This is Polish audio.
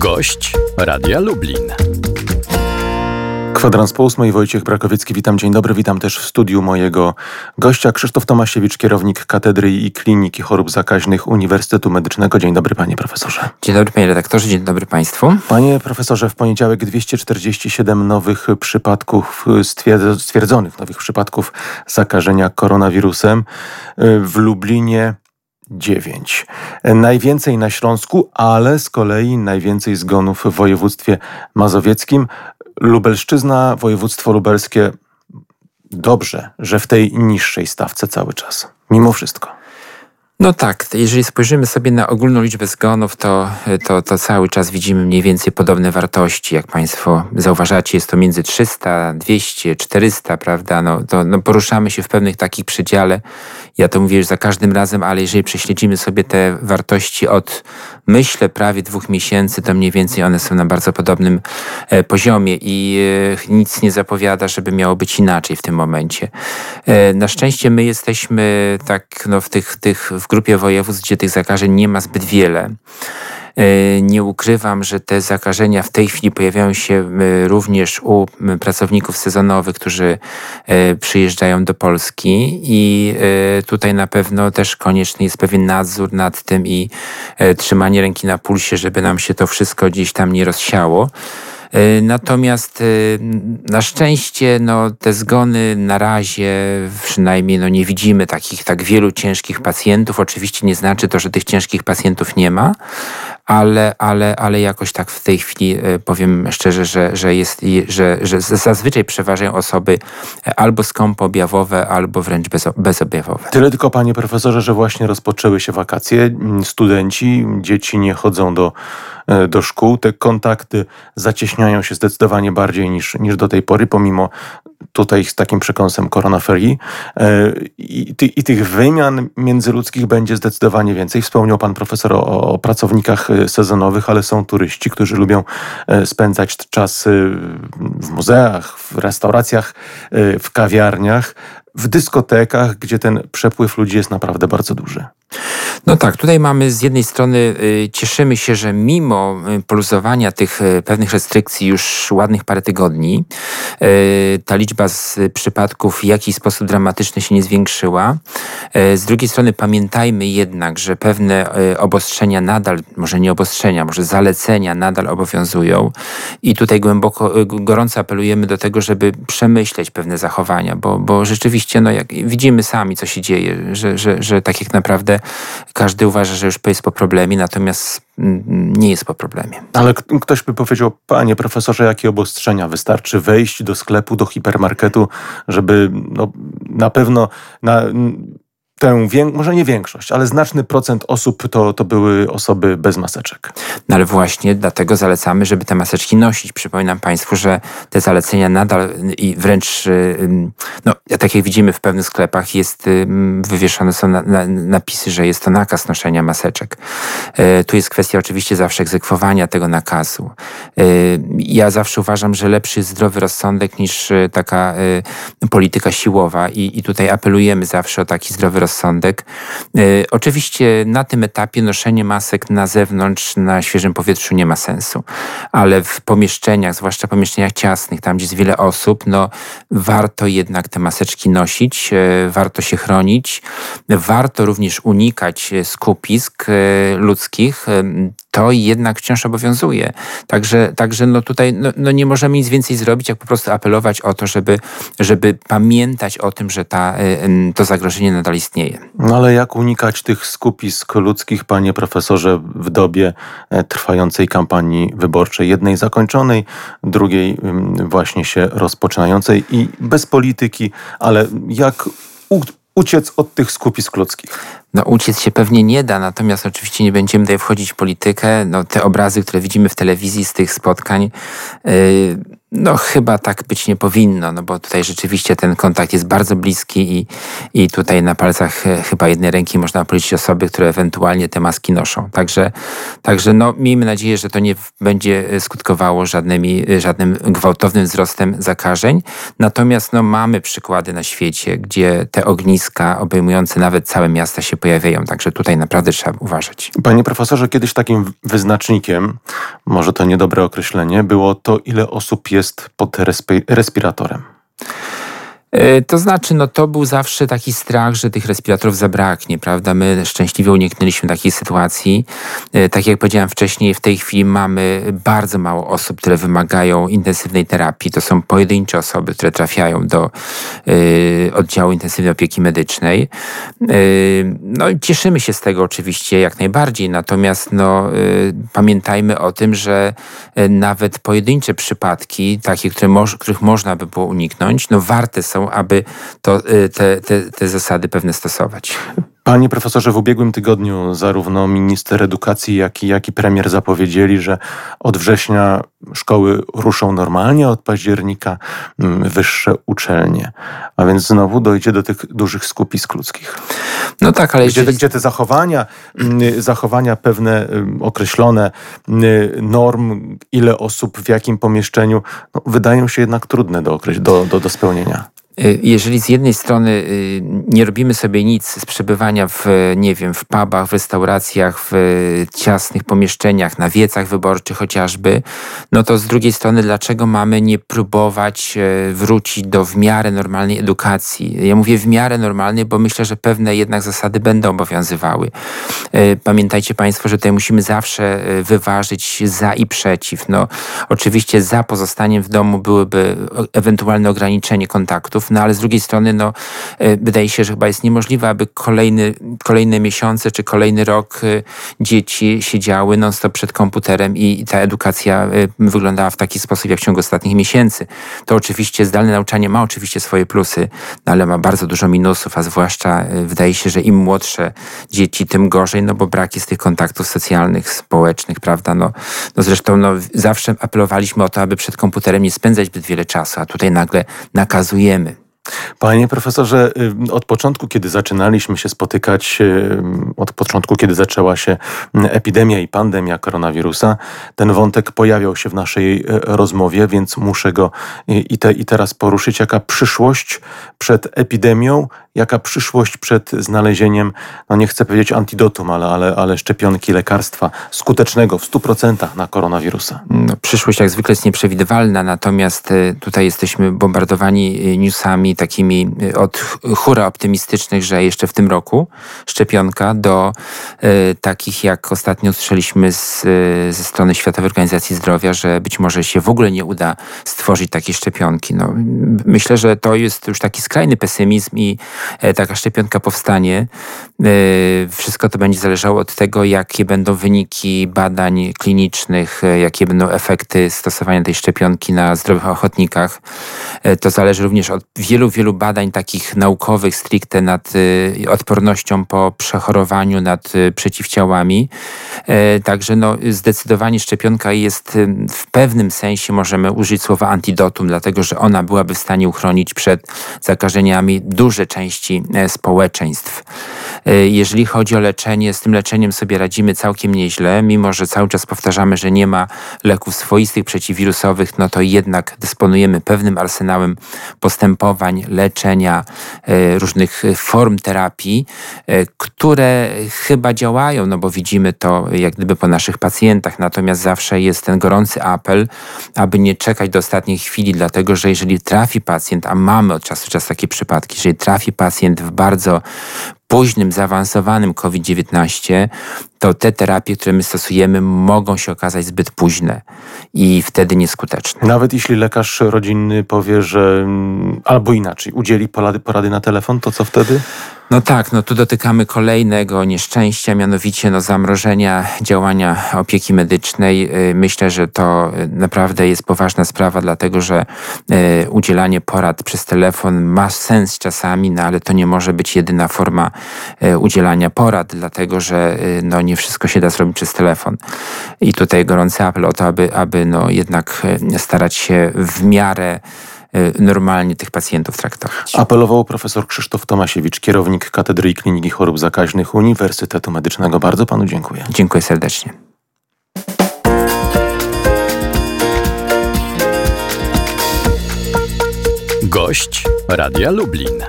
Gość Radia Lublin. Kwadrans po ósmej, Wojciech Brakowiecki, witam, dzień dobry, witam też w studiu mojego gościa, Krzysztof Tomasiewicz, kierownik Katedry i Kliniki Chorób Zakaźnych Uniwersytetu Medycznego. Dzień dobry, panie profesorze. Dzień dobry, panie redaktorze, dzień dobry państwu. Panie profesorze, w poniedziałek 247 nowych przypadków, stwierdzonych nowych przypadków zakażenia koronawirusem. W Lublinie 9. Najwięcej na Śląsku, ale z kolei najwięcej zgonów w województwie mazowieckim. Lubelszczyzna, województwo lubelskie. Dobrze, że w tej niższej stawce cały czas. Mimo wszystko. No tak, jeżeli spojrzymy sobie na ogólną liczbę zgonów, to, to, to cały czas widzimy mniej więcej podobne wartości. Jak Państwo zauważacie, jest to między 300, 200, 400, prawda? No, to, no poruszamy się w pewnych takich przedziale. Ja to mówię już za każdym razem, ale jeżeli prześledzimy sobie te wartości od, myślę, prawie dwóch miesięcy, to mniej więcej one są na bardzo podobnym e, poziomie i e, nic nie zapowiada, żeby miało być inaczej w tym momencie. E, na szczęście my jesteśmy tak no, w tych, tych w grupie województw, gdzie tych zakażeń nie ma zbyt wiele. E, nie ukrywam, że te zakażenia w tej chwili pojawiają się również u pracowników sezonowych, którzy e, przyjeżdżają do Polski i e, tutaj na pewno też konieczny jest pewien nadzór nad tym i trzymanie ręki na pulsie, żeby nam się to wszystko gdzieś tam nie rozsiało. E, natomiast e, na szczęście no, te zgony na razie przynajmniej no, nie widzimy takich tak wielu ciężkich pacjentów. Oczywiście nie znaczy to, że tych ciężkich pacjentów nie ma, ale, ale, ale jakoś tak w tej chwili e, powiem szczerze, że, że, jest, że, że zazwyczaj przeważają osoby albo skąpoobjawowe, albo wręcz bezobjawowe. Tyle tylko, panie profesorze, że właśnie rozpoczęły się wakacje. Studenci, dzieci nie chodzą do E, do szkół. Te kontakty zacieśniają się zdecydowanie bardziej niż, niż do tej pory, pomimo tutaj z takim przekąsem koronaferii. E, I, I, tych wymian międzyludzkich będzie zdecydowanie więcej. Wspomniał pan profesor o, o, pracownikach e, sezonowych, ale są turyści, którzy lubią spędzać czas w muzeach, w restauracjach, w kawiarniach, w dyskotekach, gdzie ten przepływ ludzi jest naprawdę bardzo duży. No tak, tutaj mamy z jednej strony, y, cieszymy się, że mimo y, poluzowania tych y, pewnych restrykcji już ładnych parę tygodni, ta liczba z przypadków w jakiś sposób dramatyczny się nie zwiększyła. Z drugiej strony pamiętajmy jednak, że pewne obostrzenia nadal, może nie obostrzenia, może zalecenia nadal obowiązują i tutaj głęboko, gorąco apelujemy do tego, żeby przemyśleć pewne zachowania, bo, bo rzeczywiście no, jak widzimy sami, co się dzieje, że, że, że tak jak naprawdę każdy uważa, że już jest po problemie, natomiast nie jest po problemie. Ale ktoś by powiedział, panie profesorze, jakie obostrzenia? Wystarczy wejść do sklepu, do hipermarketu, żeby no, na pewno na, tę, może nie większość, ale znaczny procent osób to, to były osoby bez maseczek. No ale właśnie dlatego zalecamy, żeby te maseczki nosić. Przypominam Państwu, że te zalecenia nadal i wręcz, no, tak jak widzimy w pewnych sklepach, jest wywieszone są na, na, napisy, że jest to nakaz noszenia maseczek. E, tu jest kwestia oczywiście zawsze egzekwowania tego nakazu. Ja zawsze uważam, że lepszy jest zdrowy rozsądek niż taka polityka siłowa i, i tutaj apelujemy zawsze o taki zdrowy rozsądek rozsądek. E, oczywiście na tym etapie noszenie masek na zewnątrz, na świeżym powietrzu nie ma sensu, ale w pomieszczeniach, zwłaszcza pomieszczeniach ciasnych, tam gdzie jest wiele osób, no warto jednak te maseczki nosić, e, warto się chronić, warto również unikać e, skupisk ludzkich to jednak wciąż obowiązuje. Także, także no tutaj no, no nie możemy nic więcej zrobić, jak po prostu apelować o to, żeby, żeby pamiętać o tym, że ta, to zagrożenie nadal istnieje. No ale jak unikać tych skupisk ludzkich, panie profesorze, w dobie e, trwającej kampanii wyborczej, jednej zakończonej, drugiej właśnie się rozpoczynającej i bez polityki, ale jak uciec od tych skupisk ludzkich? No uciec się pewnie nie da, natomiast oczywiście nie będziemy tutaj wchodzić w politykę. No, te obrazy, które widzimy w telewizji z tych spotkań, yy, No chyba tak być nie powinno, no bo tutaj rzeczywiście ten kontakt jest bardzo bliski i, i tutaj na palcach e, chyba jednej ręki można policzyć osoby, które ewentualnie te maski noszą. Także, także no miejmy nadzieję, że to nie będzie e, skutkowało żadnymi, e, żadnym gwałtownym wzrostem zakażeń. Natomiast no mamy przykłady na świecie, gdzie te ogniska obejmujące nawet całe miasta się pojawiają. Także tutaj naprawdę trzeba uważać. Panie profesorze, kiedyś takim wyznacznikiem, może to niedobre określenie, było to, ile osób jest pod respiratorem. E, to znaczy, no to był zawsze taki strach, że tych respiratorów zabraknie, prawda? My szczęśliwie uniknęliśmy takiej sytuacji. E, tak jak powiedziałem wcześniej, w tej chwili mamy bardzo mało osób, które wymagają intensywnej terapii. To są pojedyncze osoby, które trafiają do y, oddziału intensywnej opieki medycznej. No cieszymy się z tego oczywiście jak najbardziej, natomiast no, pamiętajmy o tym, że nawet pojedyncze przypadki, takie, które moż, których można by było uniknąć, no warte są aby to, y, te, te, te zasady pewne stosować. Panie profesorze, w ubiegłym tygodniu zarówno minister edukacji, jak i, jak i premier zapowiedzieli, że od września szkoły ruszą normalnie, od października mm, wyższe uczelnie. A więc znowu dojdzie do tych dużych skupisk ludzkich. No tak, ale gdzie, jeżeli... gdzie te zachowania, mm, zachowania pewne mm, określone norm, ile osób w jakim pomieszczeniu, no, wydają się jednak trudne do, do, do, do spełnienia. Y, jeżeli z jednej strony y, nie robimy sobie nic z przebywania w, nie wiem, w pubach, w restauracjach, w ciasnych pomieszczeniach, na wiecach wyborczych chociażby, no to z drugiej strony dlaczego mamy nie próbować e, wrócić do w miarę normalnej edukacji? Ja mówię w miarę normalnej, bo myślę, że pewne jednak zasady będą obowiązywały. Pamiętajcie Państwo, że tutaj musimy zawsze wyważyć za i przeciw. No, oczywiście za pozostaniem w domu byłyby ewentualne ograniczenie kontaktów, no ale z drugiej strony no, e, wydaje się, że chyba jest niemożliwe, aby kolejny, kolejne miesiące czy kolejny rok e, dzieci siedziały non-stop przed komputerem i ta edukacja e, wyglądała w taki sposób jak w ciągu ostatnich miesięcy. To oczywiście zdalne nauczanie ma oczywiście swoje plusy, no, ale ma bardzo dużo minusów, a zwłaszcza wydaje się, że im młodsze dzieci, tym gorzej, no bo brak jest tych kontaktów socjalnych, społecznych, prawda? No, no zresztą no, zawsze apelowaliśmy o to, aby przed komputerem nie spędzać zbyt wiele czasu, a tutaj nagle nakazujemy. Panie profesorze, y, od początku, kiedy zaczynaliśmy się spotykać, y, od początku, kiedy zaczęła się epidemia i pandemia koronawirusa, ten wątek pojawiał się w naszej y, rozmowie, więc muszę go i, te, i teraz poruszyć. Jaka przyszłość przed epidemią, jaka przyszłość przed znalezieniem, no nie chcę powiedzieć antidotum, ale, ale, ale szczepionki, lekarstwa skutecznego w 100% na koronawirusa? No, przyszłość jak zwykle jest nieprzewidywalna, natomiast tutaj jesteśmy bombardowani newsami takimi y, od hura optymistycznych, że jeszcze w tym roku szczepionka do y, takich jak ostatnio usłyszeliśmy z, y, ze strony Światowej Organizacji Zdrowia, że być może się w ogóle nie uda stworzyć takiej szczepionki. No, myślę, że to jest już taki skrajny pesymizm i taka szczepionka powstanie. E, wszystko to będzie zależało od tego, jakie będą wyniki badań klinicznych, e, jakie będą efekty stosowania tej szczepionki na zdrowych ochotnikach. To zależy również od wielu wielu badań takich naukowych stricte nad odpornością po przechorowaniu, nad przeciwciałami. E, także no, zdecydowanie szczepionka jest w pewnym sensie, możemy użyć słowa antidotum, dlatego że ona byłaby w stanie uchronić przed zakażeniami duże części e, społeczeństw. E, jeżeli chodzi o leczenie, z tym leczeniem sobie radzimy całkiem nieźle, mimo że cały czas powtarzamy, że nie ma leków swoistych przeciwwirusowych, no to jednak dysponujemy pewnym arsenałem postępowań leczenia, e, różnych form terapii, które chyba działają, no bo widzimy to jak gdyby po naszych pacjentach. Natomiast zawsze jest ten gorący apel, aby nie czekać do ostatniej chwili, dlatego że jeżeli trafi pacjent, a mamy od czasu do czasu takie przypadki, jeżeli trafi pacjent w bardzo późnym, zaawansowanym COVID-19, to te terapie, które my stosujemy, mogą się okazać zbyt późne i wtedy nieskuteczne. Nawet jeśli lekarz rodzinny powie, że mm, albo inaczej, udzieli porady, porady na telefon, to co wtedy? No tak, no tu dotykamy kolejnego nieszczęścia, mianowicie no, zamrożenia działania opieki medycznej. Y, myślę, że to y, naprawdę jest poważna sprawa, dlatego że y, udzielanie porad przez telefon ma sens czasami, no ale to nie może być jedyna forma udzielania porad, dlatego że no, nie wszystko się da zrobić przez telefon. I tutaj gorący apel o to, aby, aby no, jednak starać się w miarę normalnie tych pacjentów traktować. Apelował profesor Krzysztof Tomasiewicz, kierownik Katedry i Kliniki Chorób Zakaźnych Uniwersytetu Medycznego. Bardzo panu dziękuję. Dziękuję serdecznie. Gość Radia Lublin.